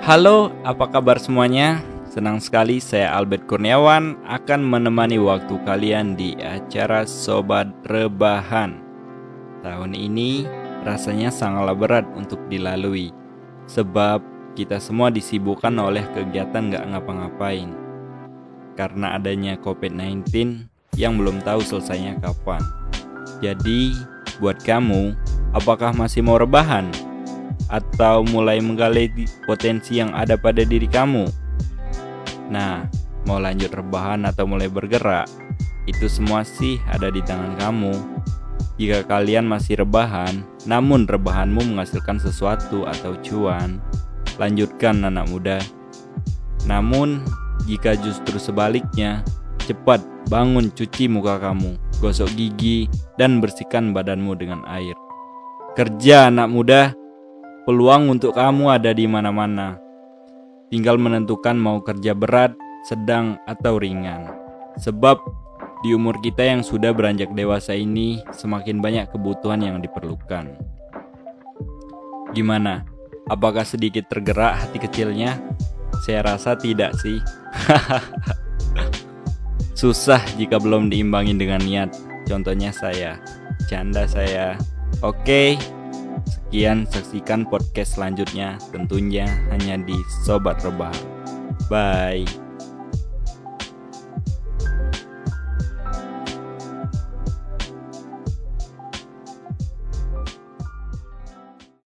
Halo, apa kabar semuanya? Senang sekali saya Albert Kurniawan akan menemani waktu kalian di acara Sobat Rebahan. Tahun ini rasanya sangatlah berat untuk dilalui, sebab kita semua disibukkan oleh kegiatan gak ngapa-ngapain. Karena adanya COVID-19 yang belum tahu selesainya kapan. Jadi, buat kamu, apakah masih mau rebahan? Atau mulai menggali potensi yang ada pada diri kamu? Nah, mau lanjut rebahan atau mulai bergerak? Itu semua sih ada di tangan kamu. Jika kalian masih rebahan, namun rebahanmu menghasilkan sesuatu atau cuan, lanjutkan anak muda. Namun, jika justru sebaliknya, cepat bangun cuci muka kamu, gosok gigi, dan bersihkan badanmu dengan air. Kerja anak muda, peluang untuk kamu ada di mana-mana. Tinggal menentukan mau kerja berat, sedang, atau ringan. Sebab di umur kita yang sudah beranjak dewasa ini, semakin banyak kebutuhan yang diperlukan. Gimana? Apakah sedikit tergerak hati kecilnya? Saya rasa tidak sih. Susah jika belum diimbangin dengan niat. Contohnya saya, canda saya. Oke, sekian saksikan podcast selanjutnya tentunya hanya di Sobat Rebah. Bye.